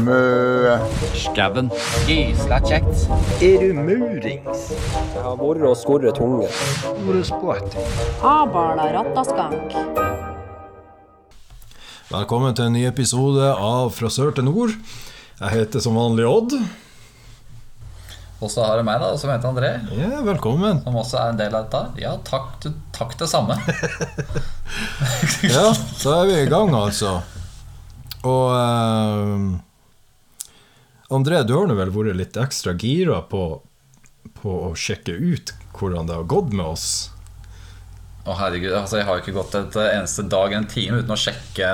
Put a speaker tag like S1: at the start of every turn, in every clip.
S1: Mø.
S2: Skauen.
S3: Gysla kjekt.
S1: Er du murings?
S4: Jeg har vært og skorret tunge.
S5: Abala rattaskank.
S6: Velkommen til en ny episode av Fra sør til nord. Jeg heter som vanlig Odd.
S3: Og så har du meg, da, som heter André.
S6: Ja, velkommen.
S3: Som også er en del av dette. Ja, takk, du- takk det samme.
S6: Ja, da er vi i gang, altså. Og eh, André, du har nå vel vært litt ekstra gira på, på å sjekke ut hvordan det har gått med oss?
S3: Å herregud, altså Jeg har ikke gått et eneste dag en time uten å sjekke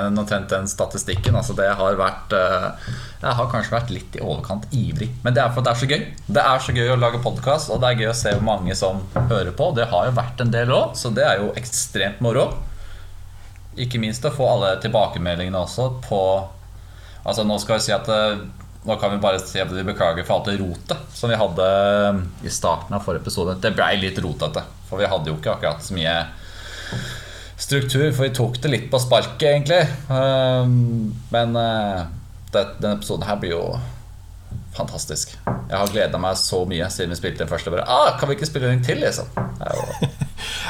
S3: den statistikken. Altså Det har vært eh, Jeg har kanskje vært litt i overkant ivrig. Men det er for at det er så gøy. Det er så gøy å lage podkast, og det er gøy å se hvor mange som hører på. Det har jo vært en del òg, så det er jo ekstremt moro. Ikke minst å få alle tilbakemeldingene også på Altså Nå skal vi si at eh, Nå kan vi bare si at vi beklager for alt det rotet som vi hadde eh, i starten av forrige episode. Det blei litt rotete, for vi hadde jo ikke akkurat så mye struktur, for vi tok det litt på sparket, egentlig. Um, Men eh, denne episoden her blir jo fantastisk. Jeg har gleda meg så mye siden vi spilte den første. Bare, ah, kan vi ikke spille den til, liksom?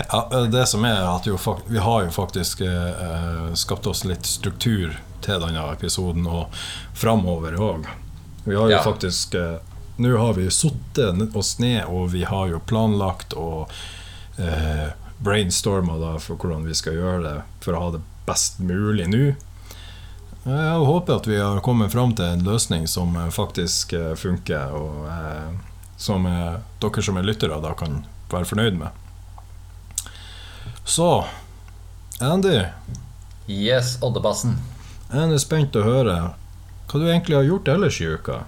S6: Ja, det som er at jo, Vi har jo faktisk eh, skapt oss litt struktur til denne episoden, og framover òg. Vi har jo
S3: Ja.
S6: faktisk eh, Nå har vi sittet oss ned, og vi har jo planlagt og eh, brainstorma for hvordan vi skal gjøre det for å ha det best mulig nå. Jeg håper at vi har kommet fram til en løsning som eh, faktisk eh, funker, og eh, som eh, dere som er lyttere da kan være fornøyd med. Så Andy,
S3: Yes, Oddebassen.
S6: Jeg er spent å høre hva du egentlig har gjort ellers i uka.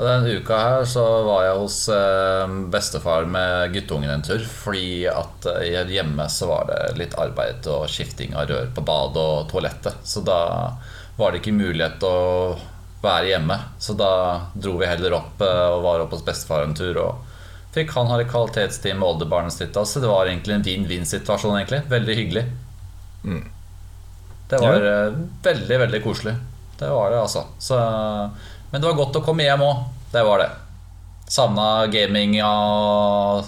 S3: Den denne uka her så var jeg hos eh, bestefar med guttungen en tur. Fordi at eh, hjemme så var det litt arbeid og skifting av rør på badet og toalettet. Så da var det ikke mulighet å være hjemme. Så da dro vi heller opp eh, og var oppe hos bestefar en tur. Og fikk han ha litt kvalitetstid med oldebarnet sitt. Så det var egentlig en vinn-vinn-situasjon. egentlig Veldig hyggelig. Det var ja. veldig, veldig koselig. Det var det, altså. Så, men det var godt å komme hjem òg. Det var det. Savna gaming og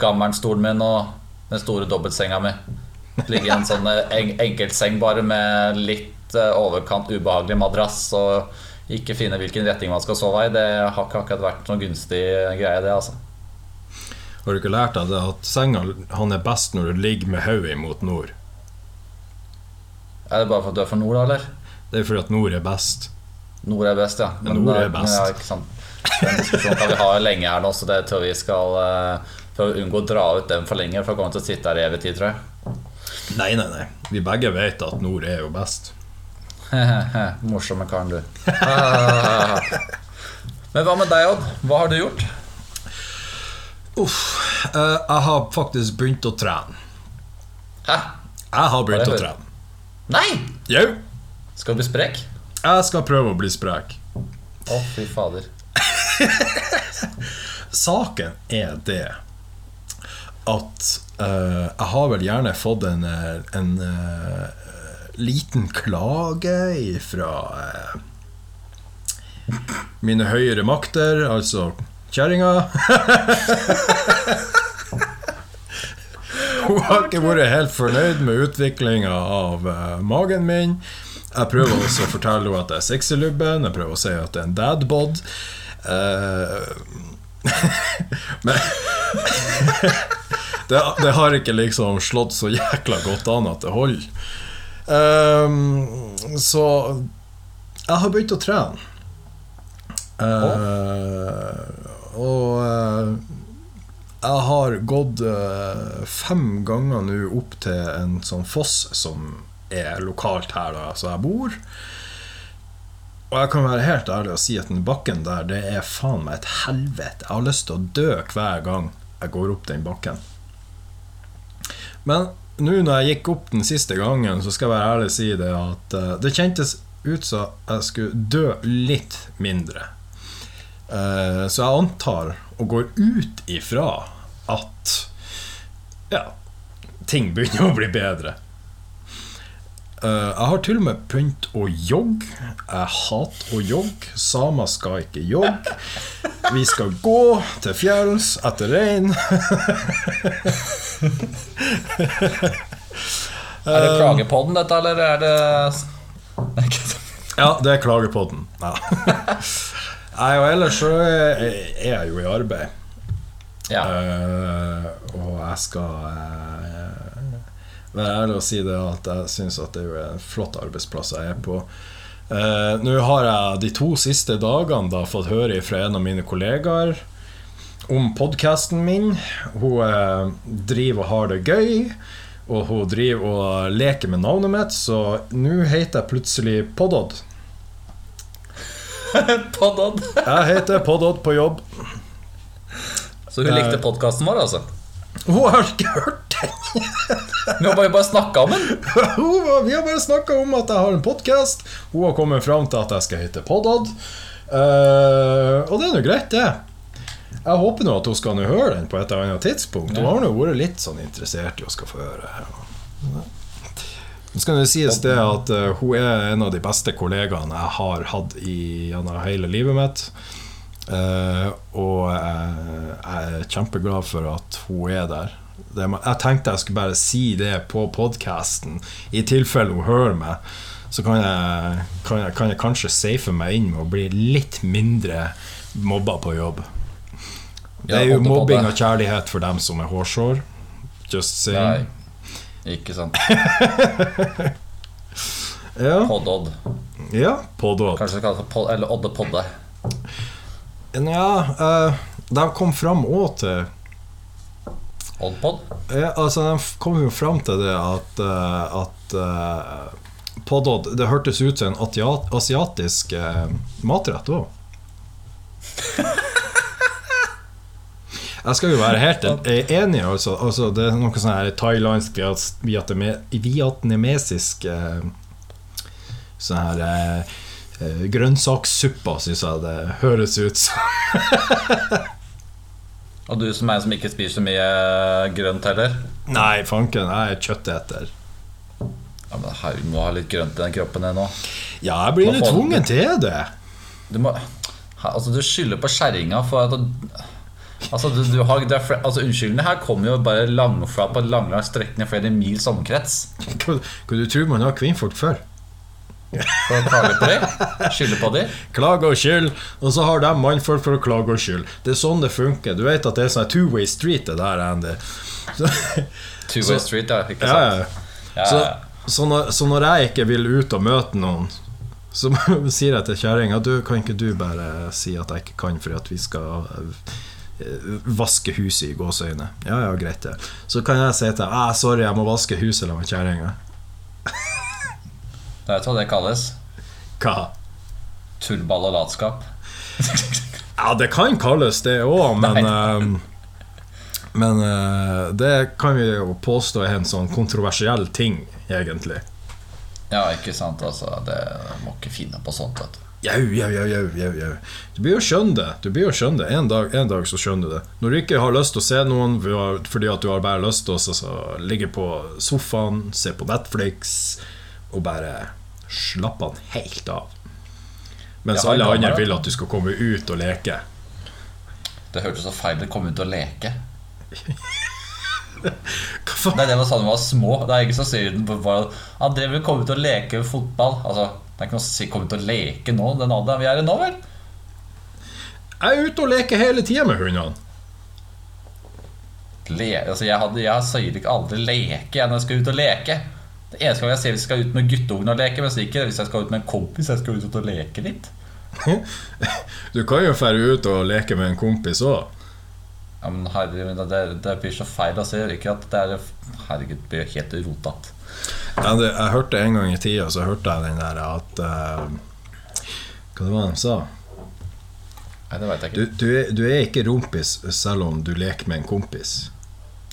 S3: gammelstolen min og den store dobbeltsenga mi. Ligge i en sånn eh, en, enkeltseng bare med litt eh, overkant ubehagelig madrass og ikke finne hvilken retning man skal sove i. Det har ikke akkurat vært noen gunstig greie, det, altså.
S6: Har du ikke lært deg det at senga han er best når du ligger med hodet mot nord?
S3: Er det bare for at du er fra nord, da, eller?
S6: Det er fordi at nord er best.
S3: Nord er best, ja.
S6: Men, nord er
S3: eh,
S6: best.
S3: Ja, ikke sant. Den diskusjonen kan vi ha lenge her nå, så det tror vi skal eh, For å unngå å dra ut den for lenge, for å komme til å sitte her i evig tid, tror jeg.
S6: Nei, nei, nei. Vi begge vet at nord er jo best.
S3: Morsomme karen, du. Men hva med deg, Odd? Hva har du gjort?
S6: Uff. eh, jeg har faktisk begynt å trene.
S3: Hæ?
S6: Jeg har begynt å trene.
S3: Nei!
S6: Jau.
S3: Skal du bli sprek?
S6: Jeg skal prøve å bli sprek.
S3: Å, fy fader.
S6: Saken er det at uh, jeg har vel gjerne fått en, eh, en uh, liten klage fra uh, mine høyere makter, altså kjerringa. Hun har ikke vært helt fornøyd med utviklinga av uh, magen min. Jeg prøver også å fortelle henne at jeg er sexylubben, jeg prøver å si at det er en dadbod. Uh, men det, det har ikke liksom slått så jækla godt an at det holder. Um, så jeg har begynt å trene. Eh, og eh, jeg har gått eh, fem ganger nå opp til en sånn foss som er lokalt her da, så jeg bor. Og jeg kan være helt ærlig og si at den bakken der, det er faen meg et helvete. Jeg har lyst til å dø hver gang jeg går opp den bakken. Men nå når jeg gikk opp den siste gangen, så skal jeg være ærlig og si det at eh, det kjentes ut som jeg skulle dø litt mindre. Eh, så jeg antar og går ut ifra at ja, ting begynner å bli bedre. Eh, jeg har til og med begynt å jogge. Jeg hater å jogge. Samer skal ikke jogge. Vi skal gå til fjells etter rein.
S3: Er det Klagepodden, dette, eller er det.
S6: Ja, det er klagepodden. Ja. Nei, og ellers så er jeg jo i arbeid.
S3: Ja.
S6: Uh, og jeg skal uh, være ærlig og si det at jeg syns at det er en flott arbeidsplass jeg er på. Uh, Nå har jeg de to siste dagene da fått høre fra en av mine kollegaer om podkasten min. Hun driver og har det gøy. Og hun driver og leker med navnet mitt, så nå heter jeg plutselig Poddod.
S3: Poddod.
S6: Jeg heter Poddod på jobb.
S3: Så hun likte podkasten vår, altså?
S6: Hun har ikke hørt den!
S3: Vi har bare, bare snakka om den.
S6: Vi har bare snakka om at jeg har en podkast. Hun har kommet fram til at jeg skal hete Poddod. Uh, og det er nå greit, det. Jeg håper nå at hun skal høre den på et eller annet tidspunkt. Hun har nå vært litt sånn interessert i å skal få høre. Nå skal det sies det at eh, hun er en av de beste kollegaene jeg har hatt i, hele livet mitt. Eh, og jeg, er kjempeglad for at hun er der. Det, jeg tenkte jeg skulle bare si det på podkasten, i tilfelle hun hører meg. Så kan jeg, kan, jeg, kan jeg kanskje safe meg inn med å bli litt mindre mobba på jobb. Det er jo mobbing og kjærlighet for dem som er hårsår. Just saying.
S3: Nei, ikke sant.
S6: Ja,
S3: Poddod.
S6: ja poddåt.
S3: Kanskje vi kalles for pod, eller Odde Podde.
S6: Ja, uh, de kom fram òg til
S3: Oddpod?
S6: Ja, altså De kom jo fram til det at, uh, at uh, Poddod Det hørtes ut som en asiatisk eh, matrett òg. Jeg skal jo være helt enig. Altså, altså, det er noe sånn her thailandsk, viet- vietname- vietnamesisk eh, Sånn her eh, eh, grønnsakssuppa, syns jeg det høres ut som.
S3: Og du som er en som ikke spiser så mye grønt heller?
S6: Nei, fanken, jeg er kjøtteter.
S3: Ja, men her, Du må ha litt grønt i den kroppen din nå.
S6: Ja, jeg blir litt tvungen til det.
S3: Du må Altså, du skylder på kjerringa for at Altså, du, du har, det er, altså Unnskyldningene her kommer jo bare langfra på lang, lang i flere mils omkrets.
S6: Hva, hva du tror man har kvinnfolk for?
S3: For å klage på dem. Skylde på dem.
S6: Klage og skyld, og så har de mannfolk for å klage og skyld. Det er sånn det funker. Du vet at det er sånn two-way street, det der, Andy.
S3: Two-way street, ja. Ikke
S6: ja,
S3: sant?
S6: ja.
S3: Ja,
S6: Så, så, når, så når jeg ikke vil ut og møte noen, så sier jeg til kjerringa kan ikke du bare si at jeg ikke kan fordi at vi skal eh, vaske huset i gåseøyne? Ja, ja, greit, det. Så kan jeg si til deg ah, sorry, jeg må vaske huset sammen med kjerringa.
S3: Du vet hva det kalles?
S6: Hva?
S3: Tullball og latskap.
S6: Ja, det kan kalles det òg, men uh, Men uh, det kan vi jo påstå er en sånn kontroversiell ting, egentlig.
S3: Ja, ikke sant, altså. Det må ikke finne på sånt, vet du.
S6: Jau, jau, jau, jau, jau. Du blir jo skjønne det. Du blir jo skjønne det. En dag, en dag så skjønner du det. Når du ikke har lyst til å se noen fordi at du har bare lyst til å ligge på sofaen, se på Netflix og bare slappe han helt av. Mens
S3: ja,
S6: alle andre vil at du skal komme ut og leke.
S3: Det hørtes så feil ut å komme ut og leke.
S6: Hva faen?
S3: Nei, det var sånn vi var små. Det er ikke så siden på bare Han drev og komme ut og leke fotball. Altså, det er ikke noe å si 'kom ut og leke nå, den alderen vi er i nå, vel?
S6: Jeg er ute og leker hele tida med hundene.
S3: Le, altså, jeg, hadde, jeg sier ikke aldri leke jeg når jeg skal ut og leke. Det eneste gang jeg sier jeg skal ut med guttungene og leke, men ikke hvis jeg skal ut med en kompis. Jeg skal ut og leke litt.
S6: Du kan jo dra ut og leke med en kompis òg.
S3: Ja, men herregud, det, det blir så feil å se. Ikke at det er Herregud, det blir helt rotete.
S6: Ja, jeg hørte en gang i tida Så hørte jeg den der at uh, Hva det var de sa?
S3: Nei, det vet jeg
S6: Du,
S3: ikke.
S6: du, er, du er ikke rompis selv om du leker med en kompis.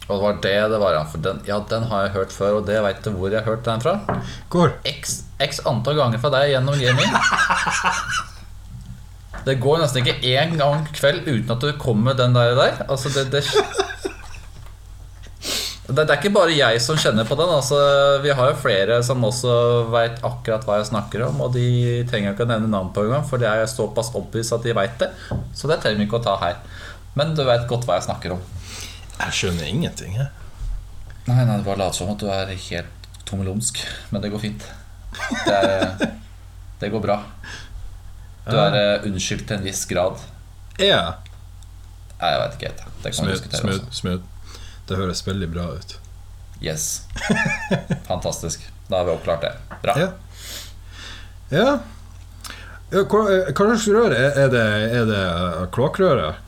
S3: Og det var det det var, ja. For den, ja, den har jeg hørt før, og det vet du hvor jeg har hørt den fra.
S6: Hvor?
S3: X, X antall ganger fra deg gjennom gaming. Det går nesten ikke én gang kveld uten at du kommer med den der. der. Altså det, det Det, det er ikke bare jeg som kjenner på den. Altså, vi har jo flere som også veit akkurat hva jeg snakker om. Og de trenger ikke å nevne navn på engang, for det er såpass obvious at de veit det. Så det trenger vi ikke å ta her. Men du veit godt hva jeg snakker om.
S6: Jeg skjønner ingenting, jeg.
S3: Nei, nei, bare lat som at du er helt tommelumsk. Men det går fint. Det, er, det går bra. Du er uh, unnskyldt til en viss grad.
S6: Ja.
S3: Nei, jeg veit ikke helt. Det kan
S6: Smooth, smooth, smooth. Det høres veldig bra ut.
S3: Yes. Fantastisk. Da har vi oppklart det. Bra.
S6: Ja. ja. ja hva, hva slags rør er, er det? Er det kloakkrøret?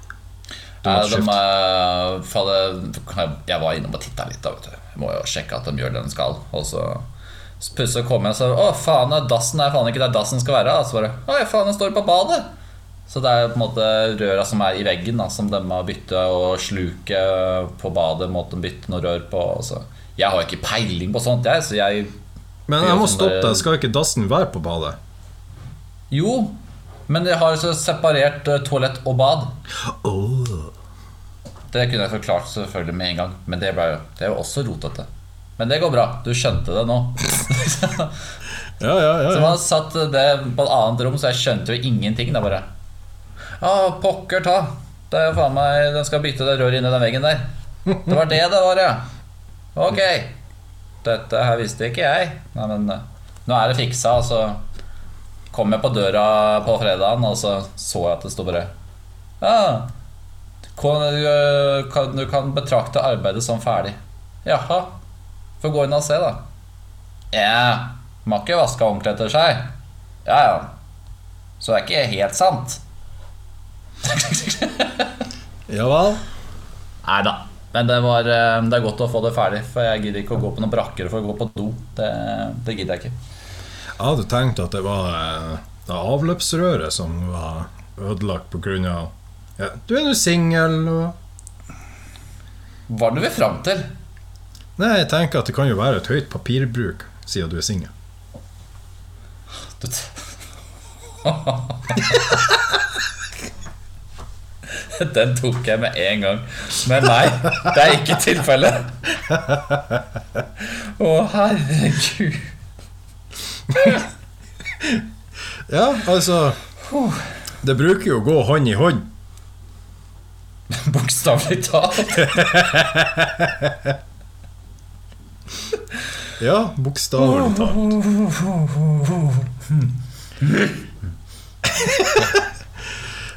S3: Ja, de, eh, jeg var innom og titta litt. Da, vet du. Jeg må jo sjekke at de gjør det de skal. Og så plutselig kom jeg og sa Å, faen, dassen er faen ikke der dassen skal være. Og så bare Å, faen, den står på badet. Så det er på en måte røra som er i veggen, da, som de må bytte og sluket på badet. Måtte de bytte noe rør på. Så. Jeg har ikke peiling på sånt, jeg, så jeg
S6: Men jeg må
S3: sånn
S6: stoppe deg. Skal ikke dassen være på badet?
S3: Jo, men de har så separert eh, toalett og bad. Det kunne jeg forklart selvfølgelig med en gang, men det, ble, det er jo også rotete. Men det går bra. Du skjønte det nå.
S6: Ja, ja, ja.
S3: Så man satt det på et annet rom, så jeg skjønte jo ingenting. Er bare Å, pokker ta. Det er jo faen meg Den skal bytte det røret inni den veggen der. Det var det det var, ja. Ok. Dette her visste ikke jeg. Nei, men eh, nå er det fiksa, og så kom jeg på døra på fredagen, og så så jeg at det sto bare kan, du, kan, du kan betrakte arbeidet som ferdig. Jaha. Få gå inn og se, da. Ja, må ikke vaske ordentlig etter seg. Ja, ja. Så det er ikke helt sant.
S6: ja vel?
S3: Nei da. Men det, var, eh, det er godt å få det ferdig, for jeg gidder ikke å gå på noen brakker for å gå på do. Det, det gidder jeg ikke.
S6: Jeg hadde tenkt at det var eh, det avløpsrøret som var ødelagt pga. Ja, du er jo singel og
S3: Hva er det vi er fram til?
S6: Nei, jeg tenker at det kan jo være et høyt papirbruk siden du er singel.
S3: Den tok jeg med en gang. Men nei, det er ikke tilfellet. Å, herregud.
S6: Ja, altså Det bruker jo å gå hånd i hånd.
S3: Bokstavelig talt.
S6: Ja, bokstavelig talt.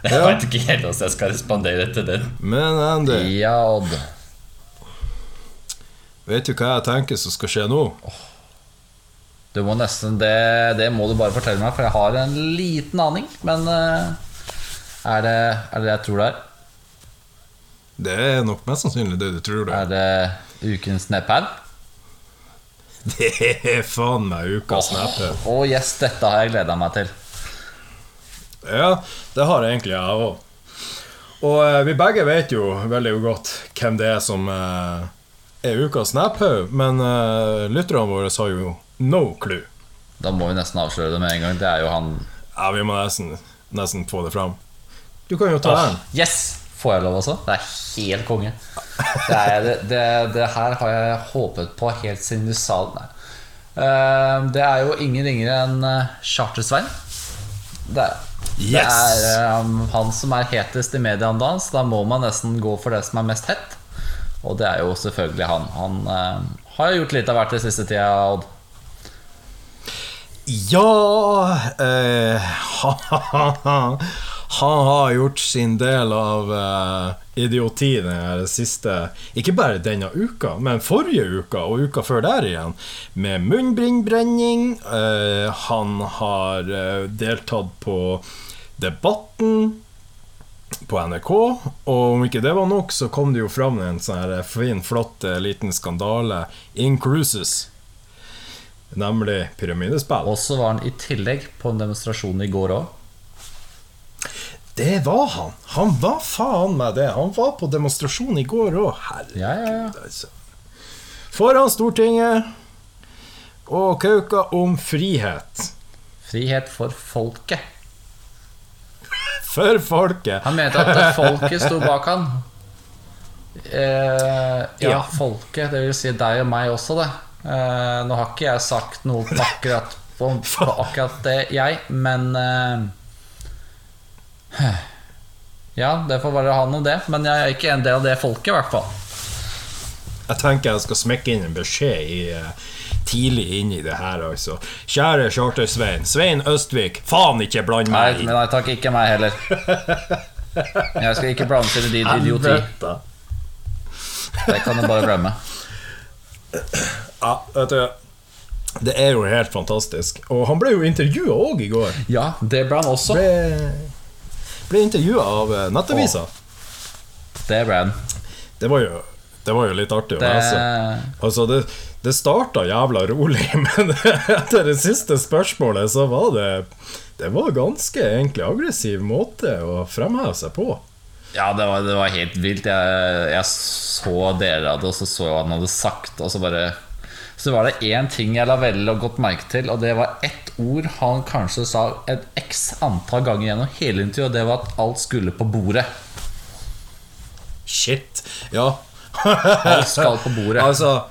S3: Jeg vet ikke helt hvordan jeg skal respondere til den.
S6: Men Andy,
S3: Ja, Odd.
S6: vet du hva jeg tenker som skal skje nå?
S3: Du må nesten det, det må du bare fortelle meg, for jeg har en liten aning. Men eh, er det er det det jeg tror det er?
S6: Det er nok mest sannsynlig det du tror det
S3: Er det ukens nepphaug?
S6: Det er faen meg ukas neppe.
S3: Å yes, dette har jeg gleda meg til.
S6: Ja, det har jeg egentlig jeg òg. Og eh, vi begge vet jo veldig godt hvem det er som eh, er ukas snaphaug, men eh, lytterne våre har jo no clue.
S3: Da må vi nesten avsløre det med en gang. Det er jo han
S6: Ja, vi må nesten, nesten få det fram. Du kan jo ta den.
S3: Yes! Får jeg lov også? Det er helt konge. Det, er, det, det, det her har jeg håpet på helt siden du sa det. Eh, Det er jo ingen ringere enn eh, Charter-Svein. Det er, det er um, han som er hetest i media om dagen, så da må man nesten gå for det som er mest hett. Og det er jo selvfølgelig han. Han uh, har gjort litt av hvert i siste tida, Odd.
S6: Ja eh, Han har gjort sin del av uh, idioti den siste Ikke bare denne uka, men forrige uka og uka før der igjen. Med munnbrennbrenning. Uh, han har uh, deltatt på Debatten på NRK. Og om ikke det var nok, så kom det jo fram en sånn fin, flott eh, liten skandale in cruises. Nemlig pyramidespill.
S3: Og så var han i tillegg på en demonstrasjon i går òg.
S6: Det var han. Han var faen meg det. Han var på demonstrasjon i går òg. Herregud,
S3: Ja, ja, ja.
S6: altså. Foran Stortinget og kauka om frihet.
S3: Frihet for folket.
S6: For folket.
S3: Han mente at folket sto bak han. Eh, ja, folket. Det vil si deg og meg også, det. Eh, nå har ikke jeg sagt noe akkurat, på, på akkurat det, jeg, men eh, Ja, det får bare ha noe, det. Men jeg er ikke en del av det folket, i hvert fall.
S6: Jeg tenker jeg skal smekke inn en beskjed i, eh, tidlig inn i det her, altså. Kjære Charter-Svein. Svein Østvik, faen ikke bland
S3: Nei,
S6: meg
S3: men nei takk, ikke meg heller. Jeg skal ikke blande inn i din idioti. Det kan du bare glemme.
S6: Ja, vet du Det er jo helt fantastisk. Og han ble jo intervjua òg i går.
S3: Ja, det ble han også.
S6: Ble, ble intervjua av eh, Nettavisa.
S3: Det ble han.
S6: Det var jo det var jo litt artig å
S3: Det,
S6: lese. Altså, det, det starta jævla rolig, men etter det siste spørsmålet så var det Det var ganske egentlig aggressiv måte å fremheve seg på.
S3: ja, det var, det var helt vilt. Jeg, jeg så deler av det, og så så jeg hva han hadde sagt, og så bare Så var det én ting jeg la veldig godt merke til, og det var ett ord han kanskje sa et x antall ganger gjennom hele intervjuet, og det var at alt skulle på bordet.
S6: Shit. Ja.
S3: Alt skal på bordet.
S6: Altså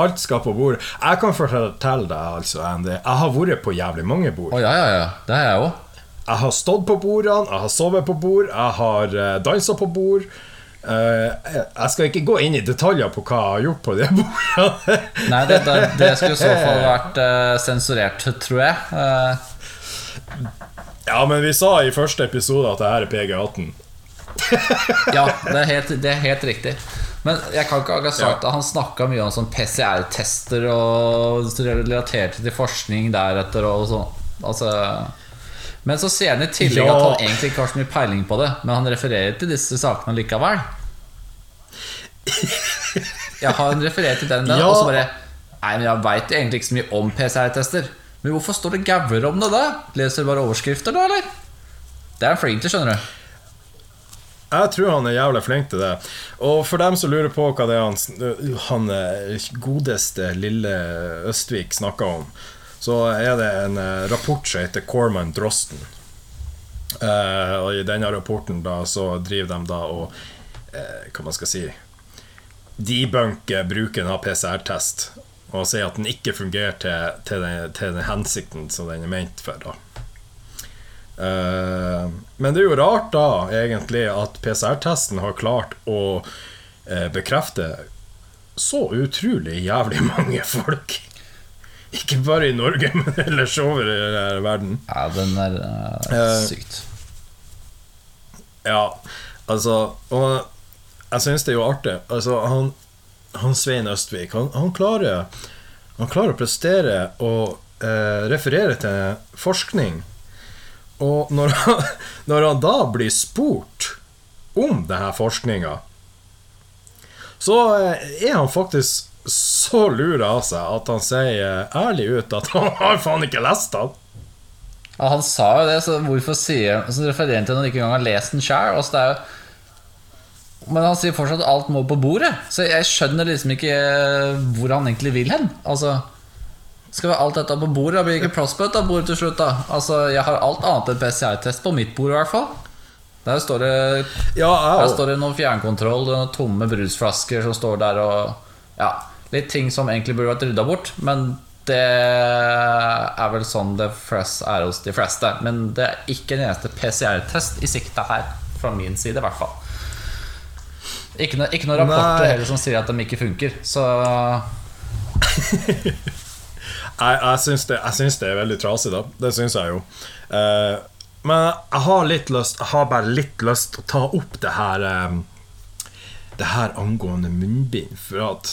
S6: Alt skal på bordet. Jeg kan fortelle deg, altså, Andy, jeg har vært på jævlig mange bord.
S3: Oh, ja, ja, ja. Det har jeg òg.
S6: Jeg har stått på bordene, jeg har sovet på bord, jeg har uh, dansa på bord. Eh, jeg skal ikke gå inn i detaljer på hva jeg har gjort på de bordene.
S3: Nei, det, det, det skulle i så fall vært eh, sensurert, tror jeg. Eh,
S6: ja, men vi sa i første episode at det her er PG18.
S3: Ja, det er, helt, det er helt riktig. Men jeg kan ikke akkurat sagt at han snakka mye om sånn PCR-tester og relaterte til forskning deretter og sånn. Altså, men så sier han i tillegg
S6: Ja.
S3: at han egentlig ikke har så mye peiling på det, men han refererer til disse sakene likevel. Ja, han refererer til den, den
S6: Ja.
S3: og så bare Nei, men jeg veit egentlig ikke så mye om PCR-tester. Men hvorfor står det gauer om det, da? Leser du bare overskrifter, da, eller? Det er han flink til, skjønner du.
S6: Jeg tror han er jævlig flink til det. Og for dem som lurer på hva det er han, han eh, godeste lille Østvik snakker om, så er det en eh, rapport som heter Corman Drosten. Eh, og i denne rapporten da så driver de da og eh, Hva man skal si debunker bruken av PCR-test. Og sier at den ikke fungerer til, til, den, til den hensikten som den er ment for. da Eh, men det er jo rart da, egentlig, at PCR-testen har klart å bekrefte så utrolig jævlig mange folk. Ikke bare i Norge, men ellers over i denne verden.
S3: Ja, den er uh,
S6: sykt.
S3: sykt.
S6: Ja, altså Og jeg syns det er jo artig. Altså, han, han Svein Østvik, han, han, klarer, han klarer å prestere og uh, referere til forskning. Og når han, når han da blir spurt om denne forskninga, så er han faktisk så lur av seg at han sier eh, ærlig ut at han har faen ikke lest den.
S3: Ja, han sa jo det, så hvorfor sier Så refererer han til at han ikke engang har lest den sjøl? Men han sier fortsatt at alt må på bordet. Så jeg skjønner liksom ikke hvor han egentlig vil hen. Altså Skal vi ha alt dette på bordet? Da blir det ikke plass på dette bordet til slutt, da. Altså, Jeg har alt annet enn PCI-test på mitt bord, i hvert fall. Der står det
S6: Ja,
S3: Der står det noen fjernkontroll og noen tomme brusflasker som står der og Ja, litt ting som egentlig burde vært rydda bort, men det er vel sånn det flest er hos de fleste. Men det er ikke en eneste PCR-test i sikte her, fra min side i hvert fall. Ikke, no, ikke noen rapporter
S6: Nei.
S3: heller som sier at de ikke funker, så
S6: Jeg, jeg, syns det, jeg syns det er veldig trasig, da. Det syns jeg jo. Eh, men jeg har litt lyst Jeg har bare litt lyst til å ta opp det her eh, Det her angående munnbind, for at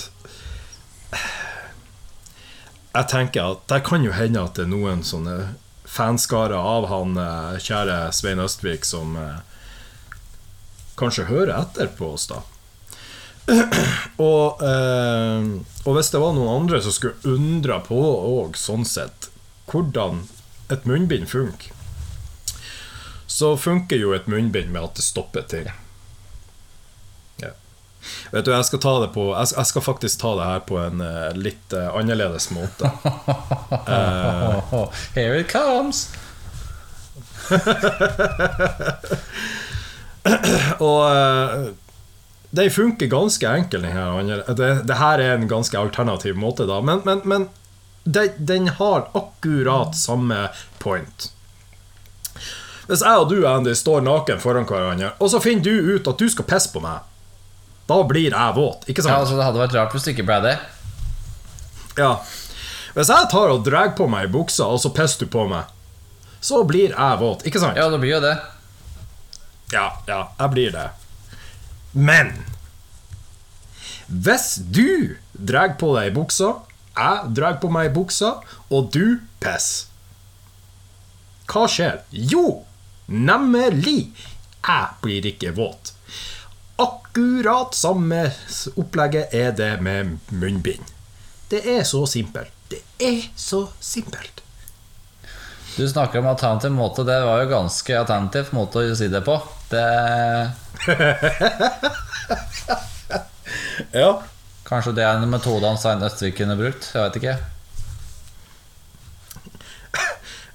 S6: Jeg tenker at det kan jo hende at det er noen sånne fanskarer av han eh, kjære Svein Østvik som eh, kanskje hører etter på oss, da. Og, eh, og hvis det var noen andre som skulle undre på òg, sånn sett hvordan et munnbind funker, så funker jo et munnbind med at det stopper ting. Vet du, jeg skal ta det på Jeg skal, faktisk ta det her på en eh, litt eh, annerledes måte.
S3: Here it comes!
S6: Og uh, det funker ganske enkelt, den Det, det her er en ganske alternativ måte, da. Men, men, men de, den har akkurat samme point. Hvis jeg og du, Andy, står naken foran hverandre, og så finner du ut at du skal pisse på meg, da blir jeg våt. Ikke sant?
S3: Ja, altså, det hadde vært rart hvis det ikke ble det.
S6: Ja. Hvis jeg tar og drar på meg i buksa, og så pisser du på meg, så blir jeg våt. Ikke sant?
S3: Ja, det blir jo det.
S6: Ja, ja, jeg blir det. Men hvis du drar på deg i buksa, jeg drar på meg i buksa, og du pisser Hva skjer? Jo, nemlig jeg blir ikke våt. Akkurat samme opplegget er det med munnbind. Det er så simpelt. Det er så simpelt.
S3: Du snakker om alternativ måte. Det var jo ganske alternativ måte å si det på. Det
S6: Ja.
S3: Kanskje det er en metode han Svein Østvik kunne brukt. Jeg vet ikke.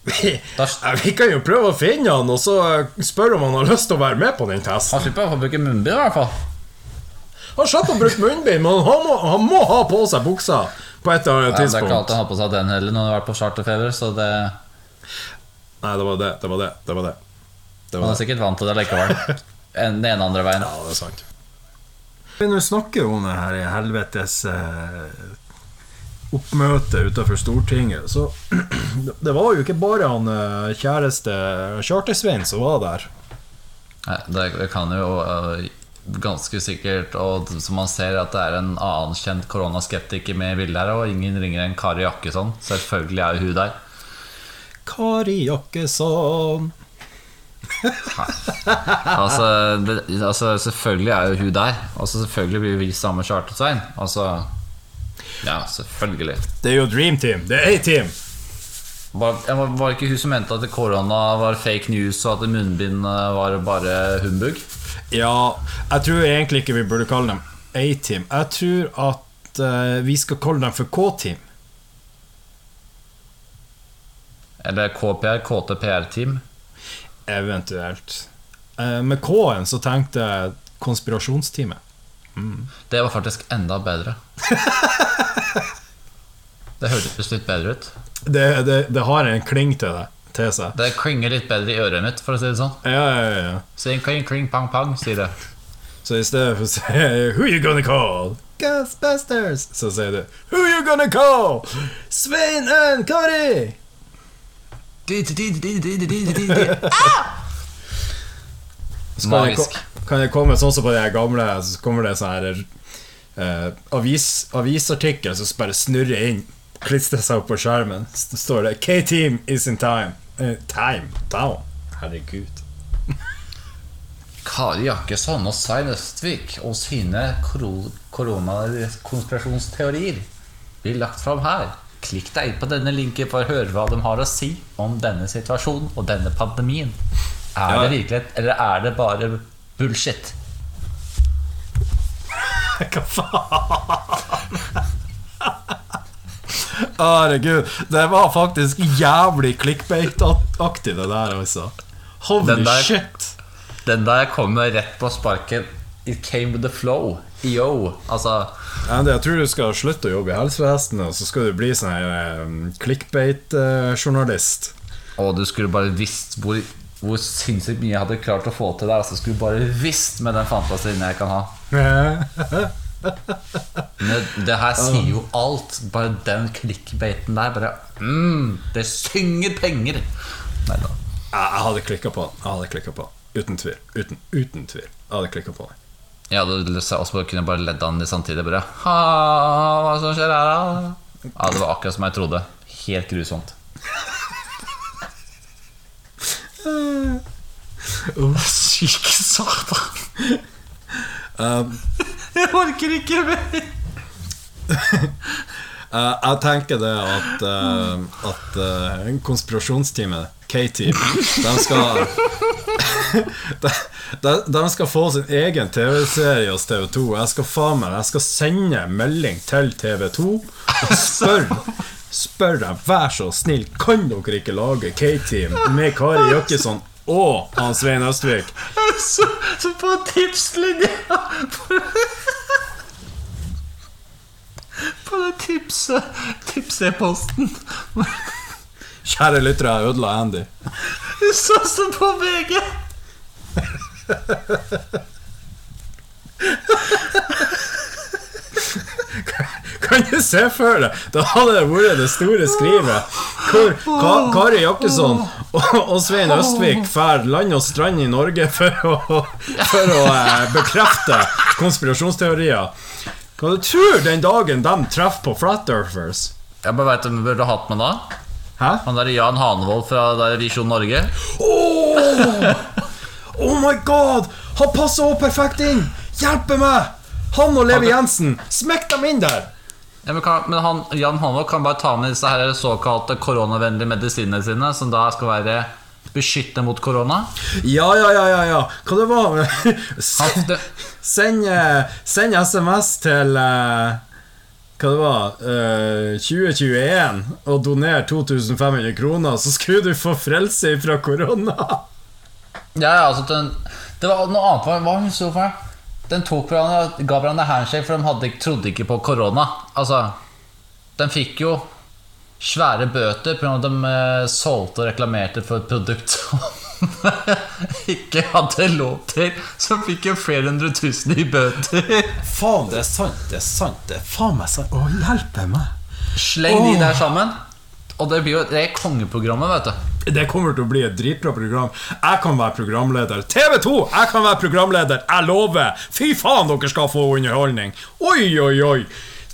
S6: Vi, ja, vi kan jo prøve å finne han og så spørre om han har lyst til å være med på den testen.
S3: Han slipper å bruke munnbind, i hvert fall.
S6: Han slipper å bruke munnbind, men han må, han må ha på seg buksa på et eller annet
S3: Ja, det er ikke alltid han har på seg den heller når han har vært på charterfeber, så det,
S6: Nei, det var det. Det var det. Det var det. det,
S3: han er
S6: det.
S3: sikkert vant til det likevel. En- Den ene andre veien.
S6: Ja, det er sant. Vi nå snakker om det her i helvetes eh, oppmøte utenfor Stortinget, så det var jo ikke bare han eh, kjæreste Charter-Svein som var der.
S3: Nei, Det kan jo øh, ganske sikkert Og som man ser at det er en annen kjent koronaskeptiker med i bildet her, og ingen ringer enn Kari Jakkesson. Selvfølgelig er jo hun der.
S6: Kari Jakkesson
S3: Altså, det, altså Selvfølgelig er jo hun der. Altså Selvfølgelig blir vi samme chartersvein. Altså Ja, selvfølgelig.
S6: Det er jo Dream Team. Det er A-Team.
S3: Var, det ikke hun som mente at korona var fake news, og at munnbind øh, var bare humbug?
S6: Ja, jeg tror egentlig ikke vi burde kalle dem A-Team. Jeg tror at uh, vi skal kalle dem for K-Team.
S3: Eller KPR, KTPR-team?
S6: Eventuelt. Uh, med K-en så tenkte jeg konspirasjonsteamet.
S3: Det var faktisk enda bedre. Det hørtes litt bedre ut.
S6: Det, det, det har en kling til det. Til seg.
S3: Det klinger litt bedre i øret mitt, for å si det sånn.
S6: Ja, ja, ja.
S3: Sing, kling, kling, pang, pang, sier det.
S6: Så i stedet for å si Who you gonna call? Ghostbusters! Så sier du Who you gonna call? Svein and Kari! Så
S3: Magisk.
S6: Kan det komme sånn som på de gamle Så kommer det sånn her uh, avis, avisartikkel som bare snurrer inn Klistrer seg opp på skjermen Så står det K-Team is in time Uh, Time? Down? Herregud
S3: Kari Jakkesson og Svein Østvik og sine koronakonspirasjonsteorier blir lagt fram her. Klikk deg inn på denne linken for å høre hva de har å si om denne situasjonen og denne pandemien. Er
S6: Ja.
S3: det virkelighet, eller er det bare bullshit?
S6: Hva faen? Herregud, det var faktisk jævlig clickbait-aktig, det der, altså. Holy
S3: Den der-
S6: shit!
S3: Den der kommer rett på sparken. It came with the flow. Yo. Altså
S6: Andy, jeg tror du skal slutte å jobbe i helsevesenet, og så skal du bli sånn um, clickbait-journalist.
S3: Å, du skulle bare visst hvor, hvor sinnssykt mye jeg hadde klart å få til der. Altså, skulle bare visst med den fantasien jeg kan ha. Men det her sier jo alt. Bare den klikkbeiten der. Bare mm, Det synger penger! Nei da.
S6: Jeg, hadde klikka på den. Jeg hadde klikket på. Uten tvil. Uten, uten tvil. Jeg hadde klikka på den.
S3: Jeg hadde lyst til å kunne bare ledd av den samtidig. Bare ha, Hva som skjer her, da? Ja, det var akkurat som jeg trodde. Helt grusomt.
S6: Oh, syke satan! um,
S3: Jeg orker ikke mer!
S6: Uh, jeg tenker det at, uh, at uh, konspirasjonsteamet, K-Team, de skal de, de, de skal få sin egen TV-serie hos TV2. Jeg skal faen meg Jeg skal sende melding til TV2 og spørre Spør dem, vær så snill, kan dere ikke lage K-Team med Kari Jakkesson og han Svein Østvik.
S3: Så, så på tipslinja På den tipse tips-e-posten
S6: Kjære lyttere, jeg ødela Andy.
S3: Sånn som på VG
S6: Kan du se for deg Da hadde det vært det store skrivet hvor Ka Kari Jakkesson og, og Svein Østvik drar land og strand i Norge for å, for å eh, bekrefte konspirasjonsteorier. Hva du tror den dagen de treffer på Flat Earthers?
S3: Jeg bare vet hvem vi burde hatt med da
S6: Hæ?
S3: Han der Jan Hanevold fra der Visjon Norge
S6: Oh my god! Han passer òg perfekt inn! Hjelpe meg! Han og Levi Jensen, smekk dem inn der!
S3: Ja, men, kan, men han, Jan Hanevold kan bare ta med disse her såkalte koronavennlige medisinene sine Som da skal være beskytte mot korona
S6: Ja, ja, ja, ja, ja. Hva det var Send, eh, send SMS til eh, Hva det var uh, 2021 og doner 2500 kroner, så skulle du få frelse fra korona.
S3: Ja, ja, altså Det var noe annet Hva var det hun så for? Den tok hverandre, ga hverandre handshake, for de hadde, trodde ikke på korona. Altså, de fikk jo svære bøter pga. at de eh, solgte og reklamerte for et produkt som ikke hadde lov til. Så fikk jo flere hundre tusen i bøter.
S6: Faen, det er sant, det er sant. Det er faen meg sant. Å, hjelpe meg.
S3: Sleng de der sammen. Og det blir jo det er kongeprogrammet, vet du.
S6: Det kommer til å bli et dritbra program. Jeg kan være programleder. TV2! Jeg kan være programleder. Jeg lover! Fy faen, dere skal få underholdning! Oi, oi, oi!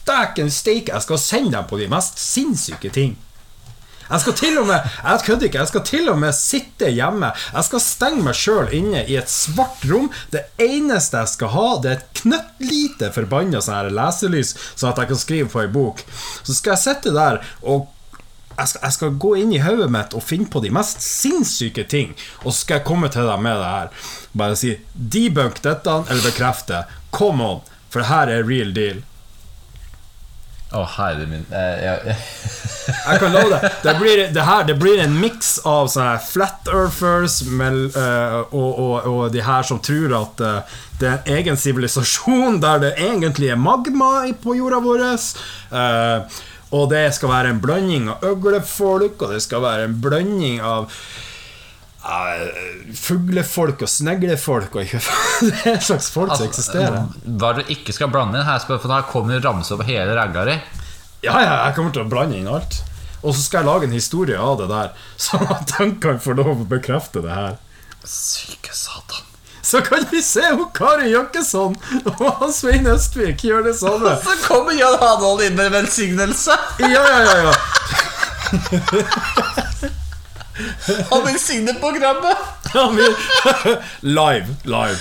S6: Dæken steike, jeg skal sende dem på de mest sinnssyke ting. Jeg skal til og med Jeg kødder ikke, jeg skal til og med sitte hjemme. Jeg skal stenge meg sjøl inne i et svart rom. Det eneste jeg skal ha, det er et knøttlite forbanna sånn leselys, sånn at jeg kan skrive på ei bok. Så skal jeg sitte der og jeg skal, jeg skal gå inn i hodet mitt og finne på de mest sinnssyke ting. Og så skal jeg komme til deg med det her. Bare si debunk dette, eller bekrefte. Come on, for det her er real deal.
S3: Å, herre min eh, jeg,
S6: kan love deg. Det blir, det her, det blir en miks av sånne flat earthers med, uh, og, og, og de her som tror at uh, det er en egen sivilisasjon der det egentlig er magma på jorda vår. Eh, og det skal være en blanding av øglefolk, og det skal være en blanding av eh, fuglefolk og sneglefolk og ikke Det er en slags folk som eksisterer.
S3: Hva du ikke skal blande inn her, for her kommer det ramse over hele ragga di.
S6: Ja, ja, jeg kommer til å blande inn alt. Og så skal jeg lage en historie av det der, sånn at han kan få lov å bekrefte det her.
S3: Syke satan.
S6: Så kan vi se hvor Kari Jakkesson og Svein Østvik gjør det samme.
S3: Så kommer Jan Hanevold inn med velsignelse.
S6: Ja, ja, ja, ja.
S3: Han velsigner programmet.
S6: Han vil Live, live.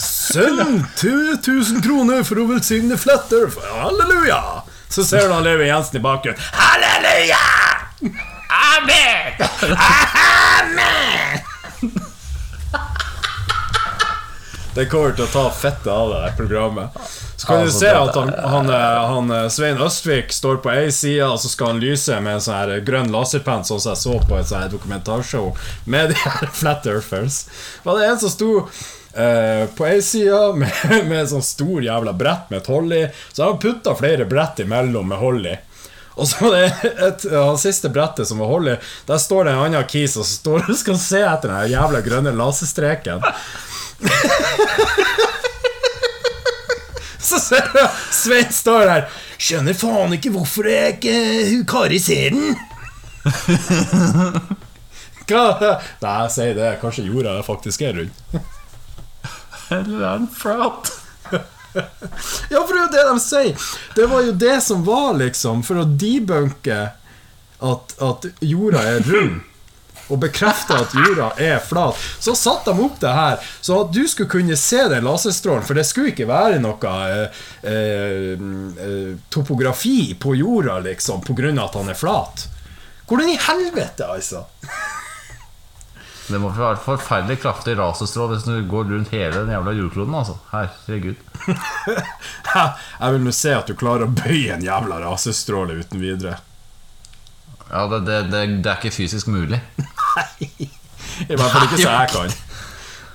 S6: Send 2000 kroner for å velsigne Flatter. Halleluja! Så ser du han Levi Jensen i bakgrunnen. Halleluja! Amen! Amen! Det kommer til å ta fettet av det programmet. Så kan du
S3: Altså,
S6: se at han, han, eh, han eh, Svein Østvik står på ei side, og så skal han lyse med en sånn her grønn laserpenn, sånn som jeg så på et her dokumentarshow med de her Flat Earthers. Var det en som sto Uh, på ei side med, med en sånn stor jævla brett med et hold i, så har han putta flere brett imellom med hold i. Og så var det et, ja, siste brettet som var hold i, der står det en annen kis og står og skal se etter den jævla grønne laserstreken. Så ser du Svein står der. Skjønner faen ikke hvorfor jeg ikke hun Kari ser den. Hva? Nei, si det. Kanskje jorda faktisk er rund.
S3: Eller er den flat?
S6: Ja, for det er jo det de sier. Det var jo det som var, liksom, for å debunke at, at jorda er rund. Og bekrefta at jorda er flat. Så satte de opp det her, så at du skulle kunne se den laserstrålen. For det skulle ikke være noe eh, eh, eh, topografi på jorda, liksom, av at han er flat. Hvordan i helvete, altså?
S3: Det må være forferdelig kraftig raserstrål hvis du går rundt hele den jævla jordkloden. altså Herregud.
S6: Jeg vil nå se at du klarer å bøye en jævla rasestråle uten videre.
S3: Ja, det, det, det, det er ikke fysisk mulig.
S6: I hvert fall ikke så jeg kan.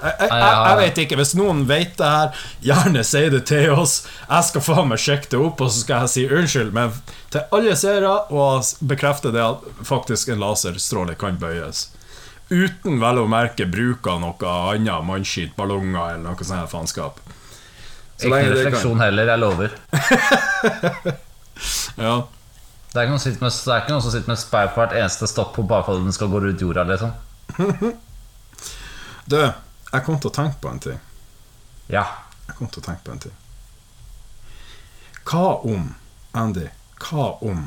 S6: Jeg, jeg, jeg, jeg vet ikke. Hvis noen vet det her, gjerne si det til oss. Jeg skal faen meg sjekke det opp, og så skal jeg si unnskyld. Men til alle seere og bekrefte det at faktisk en laserstråle kan bøyes. Uten vel å merke bruk av noe annet mannskitt, ballonger eller noe sånt her faenskap. Så
S3: Ikke refleksjon heller, jeg lover.
S6: Ja.
S3: Det er ikke noen, som sitter med, det er ikke noen som sitter med speil på hvert eneste stopp på bare for at den skal gå rundt jorda. liksom
S6: Du, jeg kom til å tenke på en ting.
S3: Ja.
S6: Jeg kom til å tenke på en ting. Hva om, Andy, hva om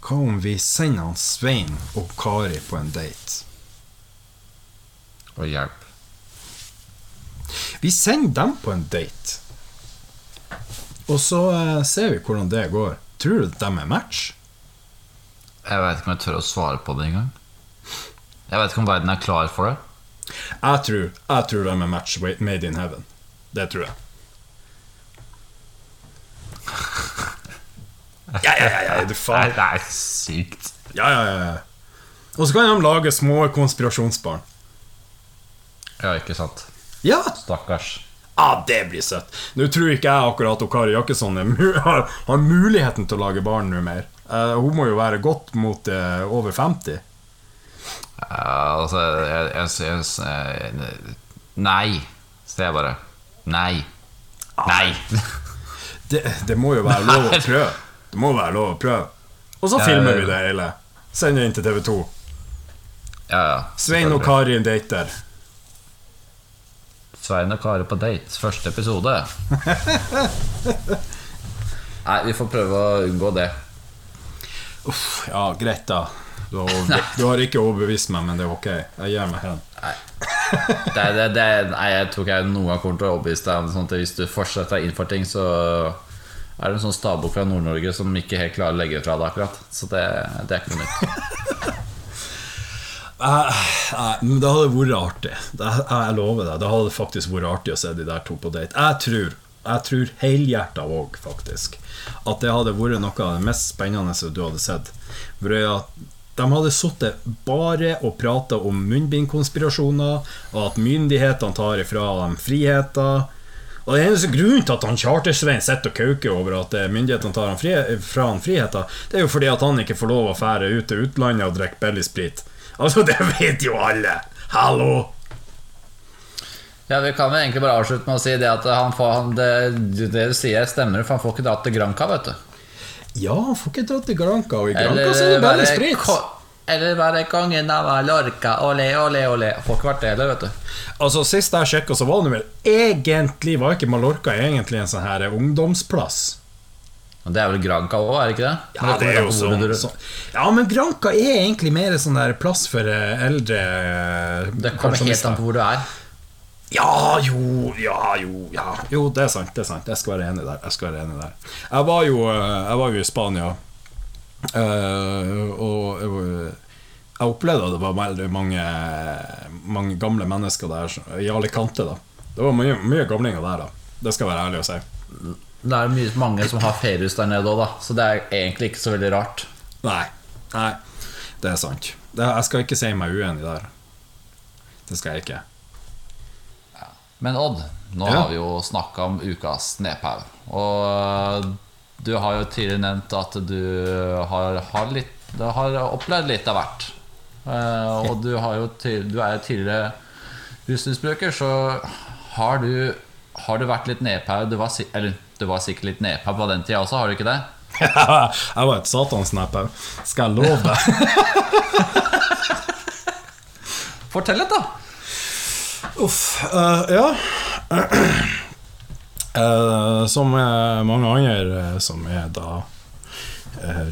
S6: Hva om vi sender han Svein og Kari på en date?
S3: Og hjelp.
S6: Vi sender dem på en date. Og så eh, ser vi hvordan det går. Tror du de er match?
S3: Jeg veit ikke om jeg tør å svare på det engang. Jeg vet ikke om verden er klar for det.
S6: Jeg tror, jeg tror de er match made in heaven. Det tror jeg. Ja, ja, ja, ja, du faen.
S3: det er sykt.
S6: Ja, ja, ja, ja. Og så kan de lage små konspirasjonsbarn.
S3: Ja, ikke sant.
S6: Ja,
S3: Stakkars.
S6: Ah, det blir søtt. Nå tror ikke jeg akkurat at Kari Jakkesson har, har muligheten til å lage barn nå mer. Uh, hun må jo være godt mot uh, over 50.
S3: Uh, altså, jeg, jeg, jeg, jeg Nei, sier jeg bare. Nei. Nei.
S6: Det, det må jo være lov å prøve. Det må være lov å prøve. Og så filmer vi det hele. Sender inn til TV2.
S3: Ja, ja.
S6: Svein og Kari dater.
S3: Svein og Kare på date. Første episode. Nei, vi får prøve å unngå det.
S6: Uff, ja, greit, da. Du har, du har ikke overbevist meg, men det er ok. Jeg gir meg hen.
S3: Det, det, det, nei, jeg tror ikke jeg noen gang kommer til å overbevise deg om at hvis du fortsetter inn for ting, så er det en sånn stabok fra Nord-Norge som ikke helt klarer å legge fra deg akkurat. Så det, det er ikke noe nytt.
S6: Nei, men det hadde vært artig. Det, jeg lover deg. Det hadde faktisk vært artig å se de der to på date. Jeg tror, jeg tror helhjerta òg, faktisk, at det hadde vært noe av det mest spennende du hadde sett. For at de hadde sittet bare og prata om munnbindkonspirasjoner, og at myndighetene tar ifra dem friheter. Og det eneste grunnen til at han Charter-Svein sitter og kauker over at eh, myndighetene tar han fra han friheter, det er jo fordi at han ikke får lov å fære ut til utlandet og drikke billig sprit. Altså, det vet jo alle! Hallo!
S3: Ja, Vi kan vel egentlig bare avslutte med å si det at han får, han, det, det du sier, stemmer, for han får ikke dratt til Granca, vet du.
S6: Ja, han får ikke dratt til Granca, og i Granca så er det bare sprit.
S3: eller være kongen av Mallorca, ole, ole, ole. Får ikke vært det heller, vet du.
S6: Altså, Sist jeg sjekka, så var det vel egentlig Var ikke Mallorca egentlig en sånn her ungdomsplass?
S3: Og det er vel Granca òg, er det ikke det?
S6: Ja,
S3: Men
S6: det er jo sånn,
S3: du-
S6: sånn. Ja, men Granca er egentlig mer sånn der plass for eh, eldre eh,
S3: Det kommer helt an på hvor du er.
S6: Ja, jo, ja, jo, ja. Jo, det er sant. det er sant Jeg skal være enig der. Jeg skal være enig der Jeg var jo, eh, jeg var jo i Spania, og jeg, opplevde at det var veldig mange, mange gamle mennesker der, I i Alicante. da Det var mye, mye gamlinger der, da. Det skal jeg være ærlig å si.
S3: Det er mye, mange som har feriehus der nede òg, da. Så det er egentlig ikke så veldig rart.
S6: Nei. Nei, det er sant. Det, jeg skal ikke si meg uenig der. Det skal jeg ikke.
S3: Men Odd, nå
S6: Ja.
S3: har vi jo snakka om ukas Snephaug. Og du har jo tidligere nevnt at du har, har, litt, du har opplevd litt av hvert. Uh, og du, har jo til, du er jo tidligere rusmisbruker, så har du, har du vært litt nedpau? Du var, eller du var sikkert litt nepa på den tida også, har du ikke det?
S6: jeg var et satansnap òg. Skal jeg love deg?
S3: Fortell litt, da!
S6: Uff, Uh, ja Uh, Som mange andre eh, som er da uh,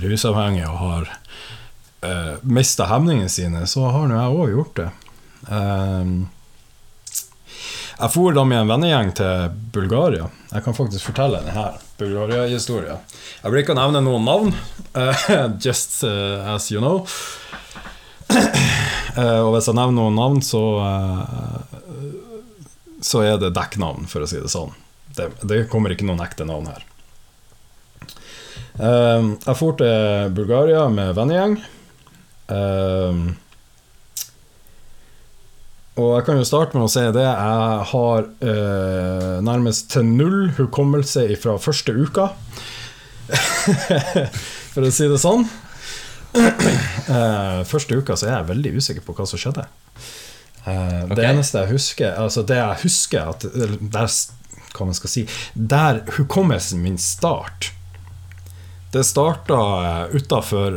S6: rusavhengige og har uh, mista hemningene sine, så har nå jeg òg gjort det. Eh, jeg for da med en vennegjeng til Bulgaria. Jeg kan faktisk fortelle denne Bulgaria-historien. Jeg blir ikke å nevne noen navn, eh, just eh, as you know. Eh, og hvis jeg nevner noen navn, så så er det dekknavn, for å si det sånn. Det, det kommer ikke noen ekte navn her. Jeg for til Bulgaria med vennegjeng. Ehm, og jeg kan jo starte med å si det. Jeg har eh, nærmest til null hukommelse fra første uka. For å si det sånn. Eh, første uka så er jeg veldig usikker på hva som skjedde. Eh,
S3: Ok.
S6: Det eneste jeg husker Altså det jeg husker at der, Hva man skal si Der hukommelsen min start Det starta uh, utafor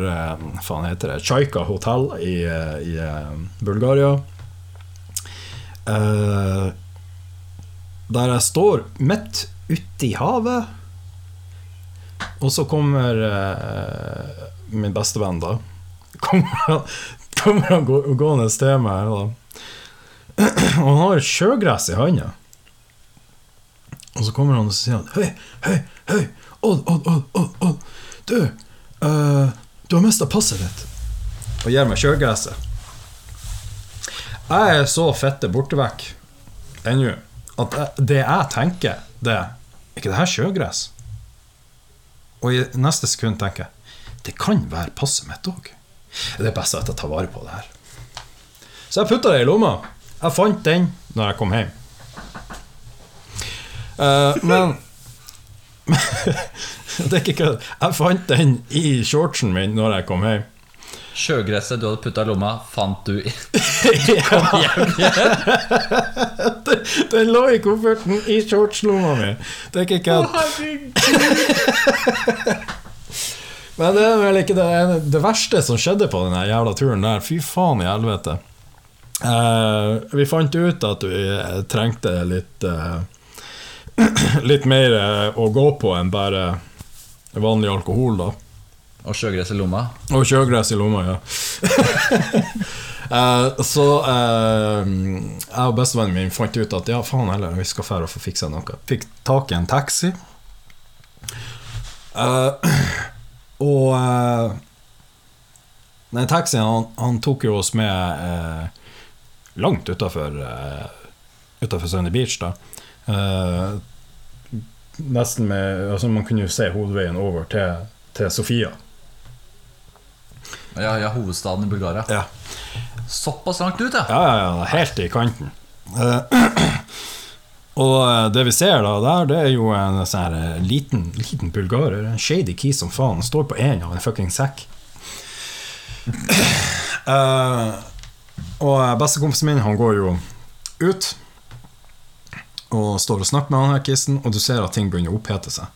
S6: Faen heter det Chaika hotell i, eh, i eh, Bulgaria. Eh, der jeg står midt ute i havet. Og så kommer uh, min bestevenn, da. Kommer han, kommer han gå, gående til meg. Da. Og han har sjøgress i handa. Og så kommer han og sier han Hei, hei, hei! Odd, Odd, Odd, Odd, Odd. Du, uh, du har mista passet ditt. Og gir meg sjøgresset. Jeg er så fette borte vekk ennå at det jeg tenker, det er ikke det her sjøgress? Og i neste sekund tenker jeg det kan være passet mitt òg. Det er best at jeg tar vare på det her. Så jeg putta det i lomma. Jeg fant den når jeg kom hjem. Uh, men Det er ikke kødd. Jeg fant den i shortsen min når jeg kom hjem.
S3: Sjøgresset du hadde putta i lomma, fant du i
S6: Den lå i kofferten i shortslomma mi. Det er ikke kødd. Men det er vel ikke det, det verste som skjedde på den jævla turen der. Fy faen i helvete. Uh, vi fant ut at vi trengte litt uh, Litt mer eh, å gå på enn bare vanlig alkohol, da.
S3: Og sjøgress i lomma.
S6: Og sjøgress i lomma, ja. Eh, så eh, jeg og bestevennen min fant ut at ja, faen heller, vi skal fære og få fiksa noe. Fikk tak i en taxi. Eh, og uh, den taxien han, han tok jo oss med eh, langt utafor uh, Sunny Beach, da. Eh, nesten med altså Man kunne jo se hovedveien over til, til Sofia.
S3: Ja, ja, hovedstaden i Bulgaria.
S6: Ja.
S3: Såpass langt ut, ja.
S6: Ja, ja, ja, helt i kanten. Eh, og eh, det vi ser da der, det er jo en sånn her eh, liten, liten bulgarer. En shady key som faen. Står på én av en fucking sekk. Eh, og bestekompisen min, han går jo ut og står og snakker med han her kissen, og du ser at ting begynner å opphete seg.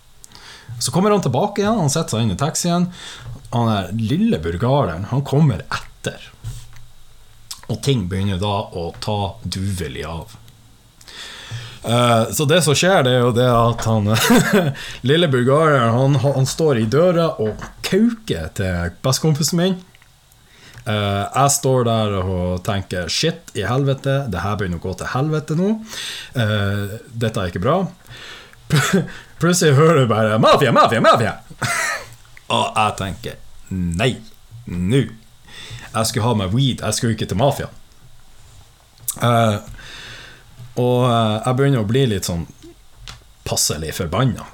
S6: Så kommer han tilbake igjen, han setter seg inn i taxien. Han der lille bulgareren, han kommer etter. Og ting begynner da å ta duvelig av. Eh, så det som skjer, det er jo det at han lille bulgareren han, han står i døra og kauker til bestekompisen min. Eh, jeg står der og tenker shit i helvete, det her begynner å gå til helvete nå. Eh, dette er ikke bra. Plutselig hører du bare 'mafia, mafia, mafia'. og jeg tenker nei, nå. Jeg skulle ha meg weed, jeg skulle ikke til mafiaen. Uh, og eh, jeg begynner å bli litt sånn passelig forbanna.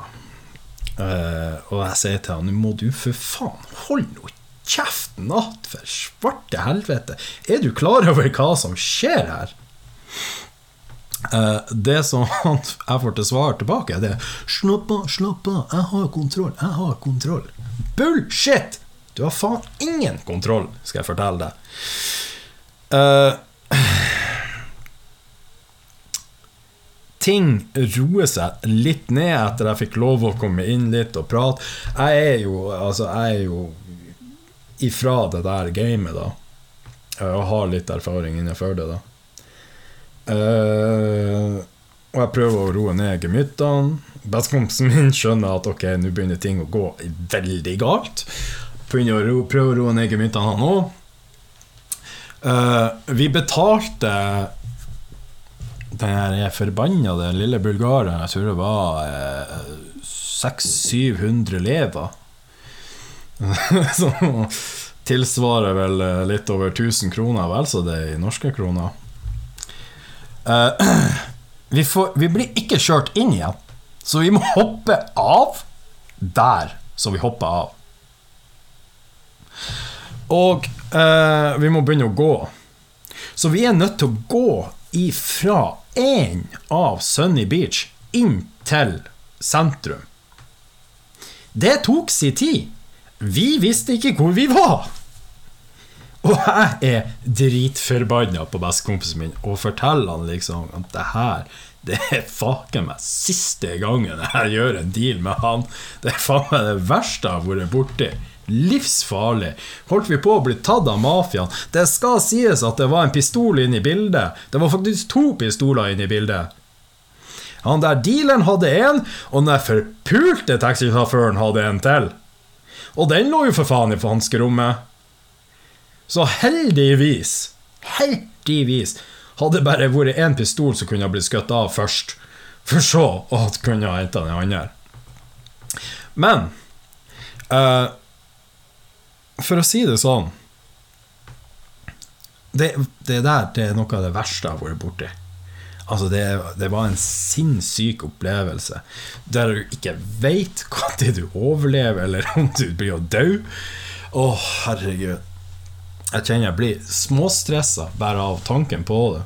S6: Uh, og jeg sier til han Nå må du for faen holde nå kjeften att, for svarte helvete! Er du klar over hva som skjer her? Eh, det som jeg får til svar tilbake, det er Slapp av, slapp av, jeg har kontroll, jeg har kontroll. Bullshit! Du har faen ingen kontroll, skal jeg fortelle deg. Uh, ting roer seg litt ned etter jeg fikk lov å komme inn litt og prate. Jeg er jo, altså, jeg er jo ifra det der gamet, da. Og har litt erfaring innenfor det, da. Eh, og jeg prøver å roe ned gemyttene. Bestekompisen min skjønner at ok, nå begynner ting å gå veldig galt. Begynner å ro, prøve å roe ned gemyttene, han òg. vi betalte den her forbanna lille bulgareren, jeg tror det var eh, 600-700 lever. Som tilsvarer vel eh, litt over 1000 kroner, vel så det er i norske kroner. Eh, vi, får, vi blir ikke kjørt inn igjen, så vi må hoppe av der som vi hopper av. Og uh, vi må begynne å gå. Så vi er nødt til å gå ifra en av Sunny Beach inn til sentrum. Det tok sin tid. Vi visste ikke hvor vi var. Og jeg er dritforbanna på bestekompisen min og forteller han liksom at det her det er faken meg siste gangen jeg gjør en deal med han. Det er faen meg det verste jeg har vært borti. Livsfarlig. Holdt vi på å bli tatt av mafiaen? Det skal sies at det var en pistol inne i bildet. Det var faktisk to pistoler inne i bildet. Han der dealeren hadde én, og den der forpulte taxisjåføren hadde en til. Og den lå jo for faen i fanskerommet. Så heldigvis, heldigvis, hadde det bare vært én pistol som kunne blitt skutt av først, for så å kunne ha henta den andre. Men uh, For å si det sånn det, det der det er noe av det verste jeg har vært borti. Altså det, det var en sinnssyk opplevelse der du ikke veit når du overlever, eller om du blir å dø. Å, herregud. Jeg kjenner jeg blir småstressa bare av tanken på det.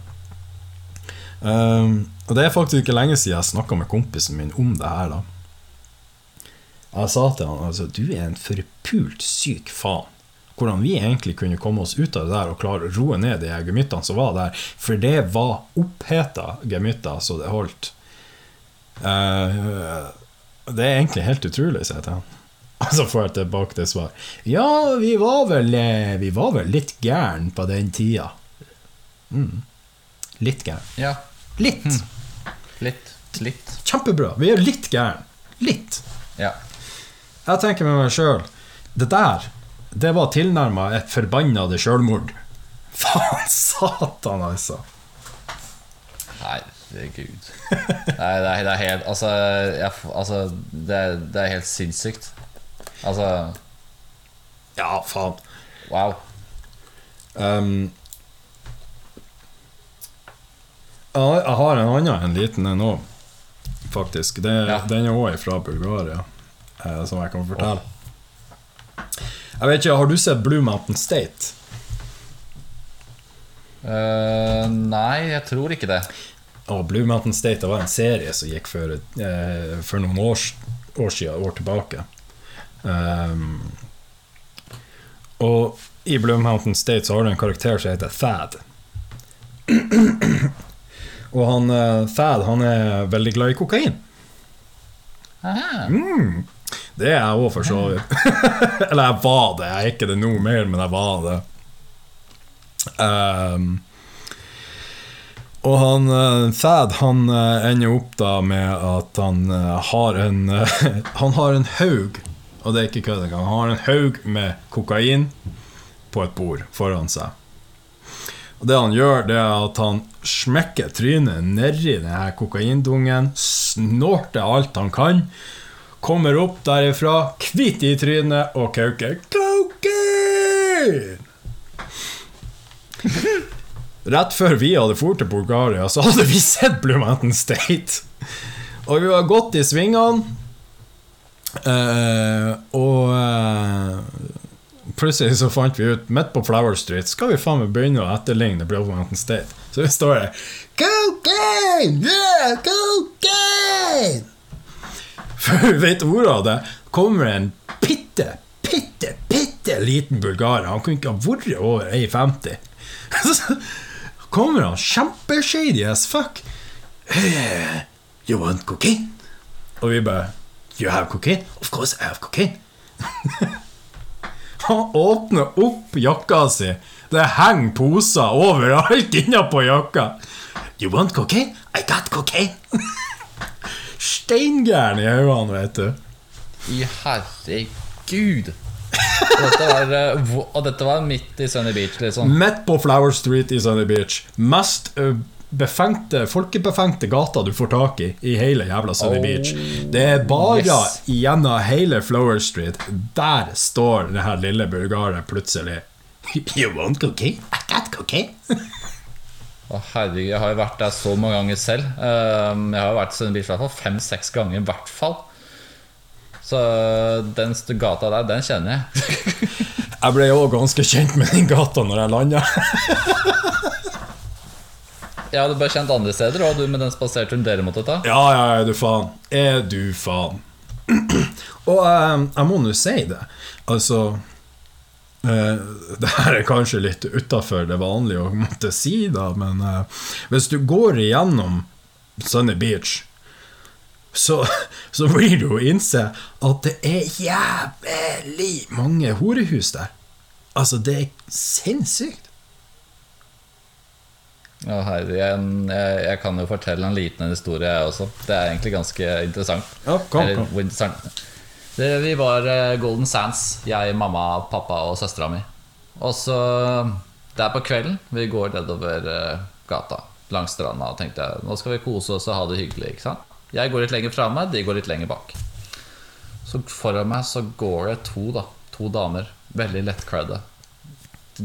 S6: Um, og det er faktisk ikke lenge siden jeg snakka med kompisen min om det her. da Jeg sa til han altså, du er en forpult syk faen. Hvordan vi egentlig kunne komme oss ut av det der og klare å roe ned de gemyttene som var der. For det var oppheta gemytter så det holdt. Uh, det er egentlig helt utrolig, sier jeg til han. Og så får jeg tilbake til svar. Ja, vi var vel, eh, vi var vel litt gæren på den tida. Mm. Litt gæren.
S3: Ja.
S6: Litt.
S3: Litt. Litt.
S6: Kjempebra. Vi er litt gæren. Litt.
S3: Ja.
S6: Jeg tenker med meg sjøl Det der, det var tilnærma et forbanna sjølmord. Faen satan, altså.
S3: Herregud. Nei, det er, det er helt Altså, jeg, altså det, er, det er helt sinnssykt. Altså
S6: Ja, faen.
S3: Wow.
S6: Um, jeg har en annen, en liten en òg, faktisk. Det,
S3: Ja.
S6: Den er òg fra Bulgaria, eh, som jeg kan fortelle. Jeg vet ikke, Har du sett Blue Mountain State?
S3: Uh, nei, jeg tror ikke det.
S6: Og Blue Mountain State det var en serie som gikk for, eh, for noen år, år siden, år tilbake. Um, og i Blue Mountain State så har du en karakter som heter Thad. og han eh, Thad han er veldig glad i kokain. Mm, det er jeg òg, for så vidt. Eller jeg var det. Jeg er ikke det nå mer, men jeg var det. Um, og han eh, Thad han eh, ender opp da med at han har en Han har en haug, og det er ikke kødd engang, han har en haug med kokain på et bord foran seg. Og det han gjør, det er at han smekker trynet nedi denne kokaindungen, snorter alt han kan, kommer opp derifra, hvit i trynet og kauker Cocaine! Rett før vi hadde dratt til Bulgaria, så hadde vi sett Blue Mountain State. Og vi var godt i svingene. Eh, og uh, plutselig så fant vi ut, midt på Flower Street, skal vi faen meg begynne å etterligne Blue Mountain State. Så vi står der Cocaine! Yeah, cocaine! For vi vet ordet av det. Kommer en bitte, bitte, bitte liten bulgarer. Han kunne ikke ha vært over 1,50. Så kommer han kjempeshady as fuck. Hey, you want cocaine? Og vi bare You have cocaine? Of course I have cocaine. han åpner opp jakka si. Det henger poser overalt innapå jakka. You want cocaine? I got cocaine. Steingæren i øynene, vet du.
S3: I herregud. Dette, var, eh, og dette var midt i Sunny Beach, liksom.
S6: Midt på Flower Street i Sunny Beach. Mest ø, befengte, folkebefengte gata du får tak i i hele jævla Sunny
S3: Oh,
S6: Beach. Det er bare
S3: yes.
S6: gjennom hele Flower Street. Der står det her lille bulgaret plutselig. You want cocaine? I got cocaine.
S3: Å, herregud, jeg har jo vært der så mange ganger selv. Um, jeg har jo vært i Sunny Beach i hvert fall fem-seks ganger, i hvert fall. Så den gata der, den kjenner jeg.
S6: Jeg ble òg ganske kjent med den gata når jeg landa.
S3: Jeg hadde bare kjent andre steder, og du med den spaserturen dere måtte ta.
S6: Ja, ja, er du faen. Er du faen. Og eh, jeg må nå si det. Altså eh, Det her er kanskje litt utafor det vanlige å måtte si, da, men eh, hvis du går igjennom Sunny Beach, så, så blir du jo innse at det er jævlig mange horehus der. Altså, det er sinnssykt.
S3: Å, herre, jeg, jeg, jeg kan jo fortelle en liten historie, jeg også. Det er egentlig ganske interessant.
S6: Ja, kom,
S3: Eller,
S6: kom.
S3: interessant. Det, vi var eh, Golden Sands, jeg, mamma, pappa og søstera mi. Og så Det er på kvelden. Vi går nedover eh, gata langs stranda og tenkte jeg, nå skal vi kose oss og ha det hyggelig. ikke sant? Jeg går litt lenger framme, de går litt lenger bak. Så foran meg så går det to, da. To damer. Veldig lettkledde.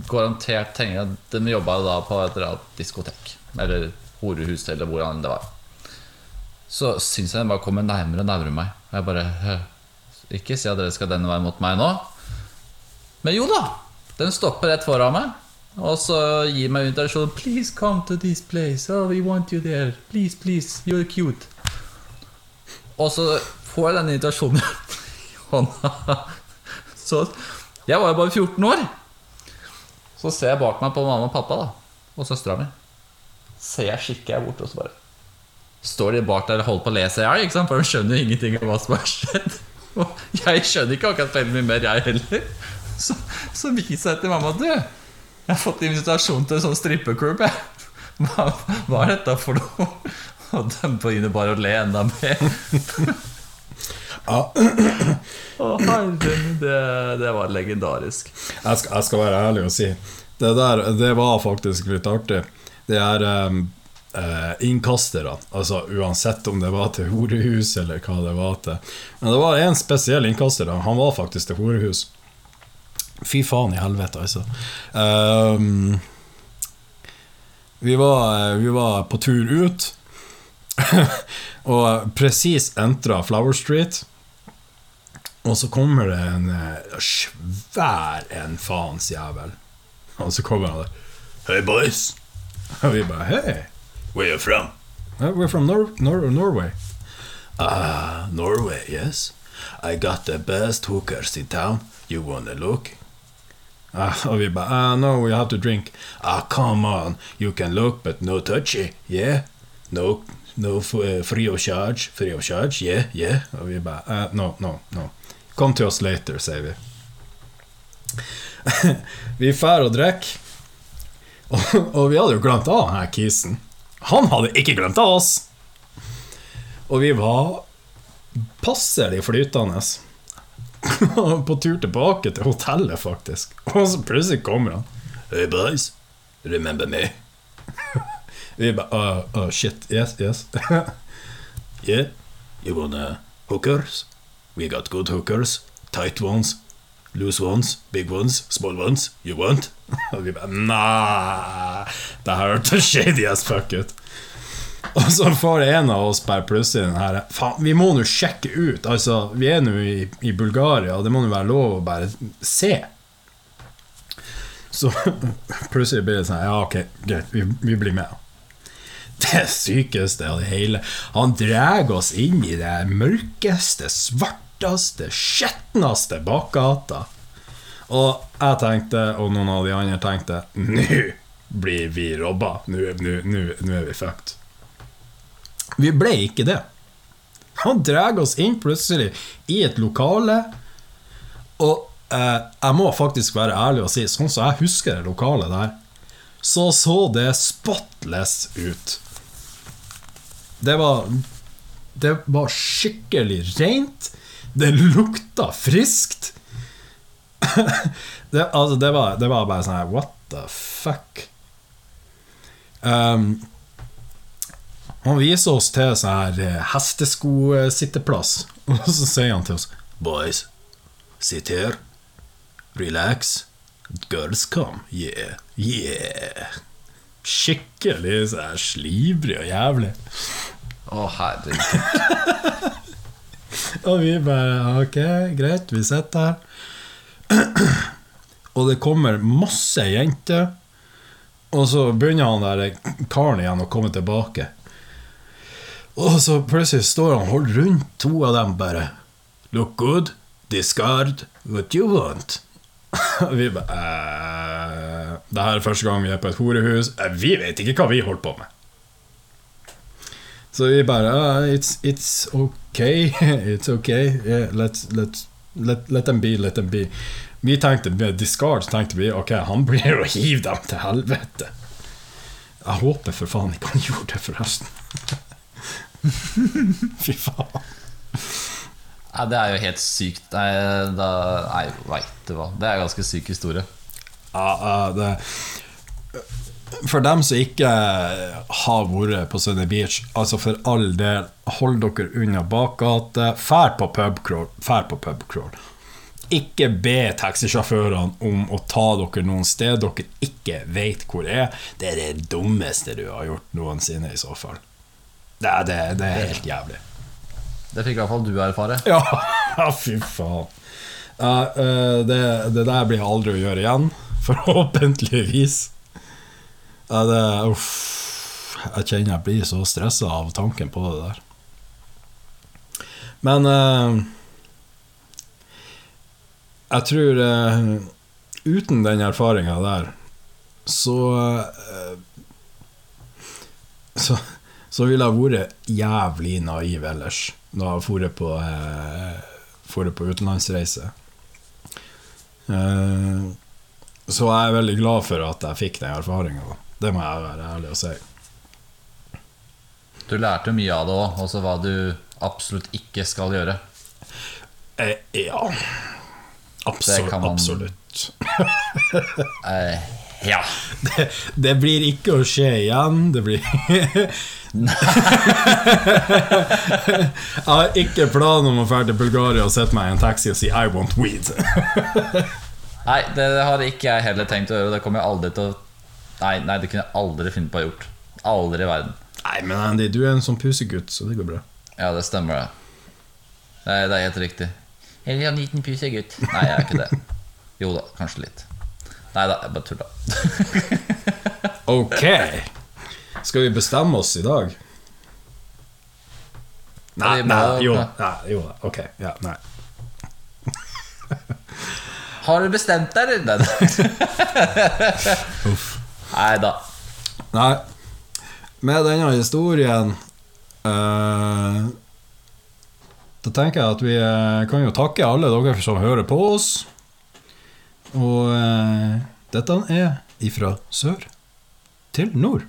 S3: Garantert tenker jeg at de jobba da på et eller annet diskotek. Eller horehus, eller hvor enn det var. Så syns jeg den bare kommer nærmere og nærmere meg. Og jeg bare «Hø, Ikke si at dere skal denne veien mot meg nå. Men jo da! Den stopper rett foran meg. Og så gir meg invitasjon. Please come to this place. Oh, we want you there. Please, please. You're cute. Og så får jeg denne invitasjonen i hånda. Så jeg var jo bare 14 år. Så ser jeg bak meg på mamma og pappa da og søstera mi. Ser jeg kikker jeg bort, og så bare står de bak der og holder på å le seg i hjel, ikke sant? for de skjønner jo ingenting om hva som har skjedd. Og jeg skjønner ikke akkurat veldig mye mer, jeg heller. Så, så viser jeg til mamma Du, jeg har fått invitasjon til en sånn strippeklubb. Hva, hva er dette for noe? Og de begynner bare å le enda mer.
S6: Ja.
S3: Oh, herregud, det, det var legendarisk.
S6: Jeg skal, jeg skal være ærlig og si Det der, det var faktisk litt artig. Det er um, uh, innkastere. altså uansett om det var til horehus eller hva det var til. Men det var en spesiell innkaster. Han var faktisk til horehus. Fy faen i helvete, altså. Um, vi, var, vi var på tur ut, og presis entra Flower Street. Og så kommer det en eh, svær en faens jævel. Og så kommer han der. Hey boys. Og vi bare Hey, where are you from? "Uh, we're from Nor Nor Norway. Ah, Norway, yes. I got the best hookers in town. You wanna look? Uh, og vi bare ah, No, we have to drink. Ah, come on. You can look, but no touchy. Yeah? No, no eh, free of charge. Free of charge, yeah, yeah. Og vi bare ah, No, no, no. Kom to us later, sier vi. vi drar og drikker. Og vi hadde jo glemt av denne kisen. Han hadde ikke glemt av oss! Og vi var passelig flytende. på tur tilbake til hotellet, faktisk. Og så plutselig kommer han. Hey boys, remember me? vi bare uh, uh, Shit, yes, yes. yeah, you wanna hookers? We got good hookers. Tight ones, loose ones, big ones, small ones. You want? Og vi bare Nei, det her hørtes shady as fuck ut. Og så får en av oss bare plutselig den her Faen, vi må nå sjekke ut. Altså, vi er nå i, i Bulgaria, og det må nå være lov å bare se. Så plutselig blir det sånn Ja, ok, greit, vi, vi blir med. Det sykeste av det hele Han drar oss inn i det mørkeste, svarteste, skjetneste bakgata. Og jeg tenkte, og noen av de andre tenkte Nå blir vi robba. Nå er vi fucked. Vi ble ikke det. Han drar oss inn plutselig i et lokale, og eh, jeg må faktisk være ærlig og si, sånn som jeg husker det lokalet der, så så det spotless ut. Det var Det var skikkelig rent. Det lukta friskt. det, altså, det, var, det var bare sånn her What the fuck? Um, han viser oss til sånn her eh, hesteskositteplass, og så sier han til oss Boys, sit here. Relax. Girls come. Yeah. Yeah. Skikkelig slibrig og jævlig.
S3: Å, herregud.
S6: Og vi bare Ok, greit, vi sitter her. og det kommer masse jenter. Og så begynner han der karen igjen å komme tilbake. Og så plutselig står han holder rundt to av dem bare. Look good, discard what you want. Og vi bare Det her er første gang vi er på et horehus. Eh, vi vet ikke hva vi holder på med. Så vi bare ah, it's, it's okay. It's okay. Yeah, let's, let's, let, let them be, let them be. Vi tenkte med discard tenkte vi ok, han blir å hive dem til helvete. Jeg håper for faen ikke han gjorde det, forresten. Fy faen.
S3: Nei, det er jo helt sykt. Nei, da, nei veit du hva. Det er en ganske syk historie.
S6: Ja, ja, det For dem som ikke har vært på Sunny Beach, altså for all del, hold dere unna bakgate. Fær på pubcrawl. Fær på pubcrawl. Ikke be taxisjåførene om å ta dere noen sted dere ikke vet hvor er. Det er det dummeste du har gjort noensinne, i så fall. Det, det, det er helt jævlig.
S3: Det fikk i hvert fall du erfare.
S6: Ja, ja, fy faen. Uh, uh, det, det der blir jeg aldri å gjøre igjen. Forhåpentligvis. Ja, det, uff, jeg kjenner jeg blir så stressa av tanken på det der. Men eh, jeg tror eh, uten den erfaringa der, så eh, så, så ville jeg vært jævlig naiv ellers når jeg for på, eh, på utenlandsreise. Eh, så jeg er veldig glad for at jeg fikk den erfaringa. Det må jeg være ærlig og si.
S3: Du lærte mye av det òg, også hva du absolutt ikke skal gjøre.
S6: Eh, ja Absolutt.
S3: man-
S6: absolutt.
S3: Eh, ja.
S6: Det, det blir ikke å skje igjen. Det blir Jeg har ikke planer om å dra til Bulgaria og sette meg i en taxi og si 'I want weed'.
S3: Nei, det har ikke jeg heller tenkt å gjøre. Det kommer jeg aldri til å Nei, nei det kunne jeg aldri funnet på å ha gjort. Aldri i verden.
S6: Nei, men Andy, du er en sånn pusegutt, så det går bra.
S3: Ja, det stemmer, det. Det er, det er helt riktig. Eller en liten pusegutt. Nei, jeg er ikke det. Jo da, kanskje litt. Nei da, jeg bare tulla.
S6: Ok. Skal vi bestemme oss i dag? Nei, nei, jo, nei, jo da, Ok. Ja, nei.
S3: Har du bestemt deg, eller? Nei, da.
S6: Nei. Med denne historien eh, Da tenker jeg at vi eh, kan jo takke alle dere som hører på oss. Og eh, dette er ifra sør til nord.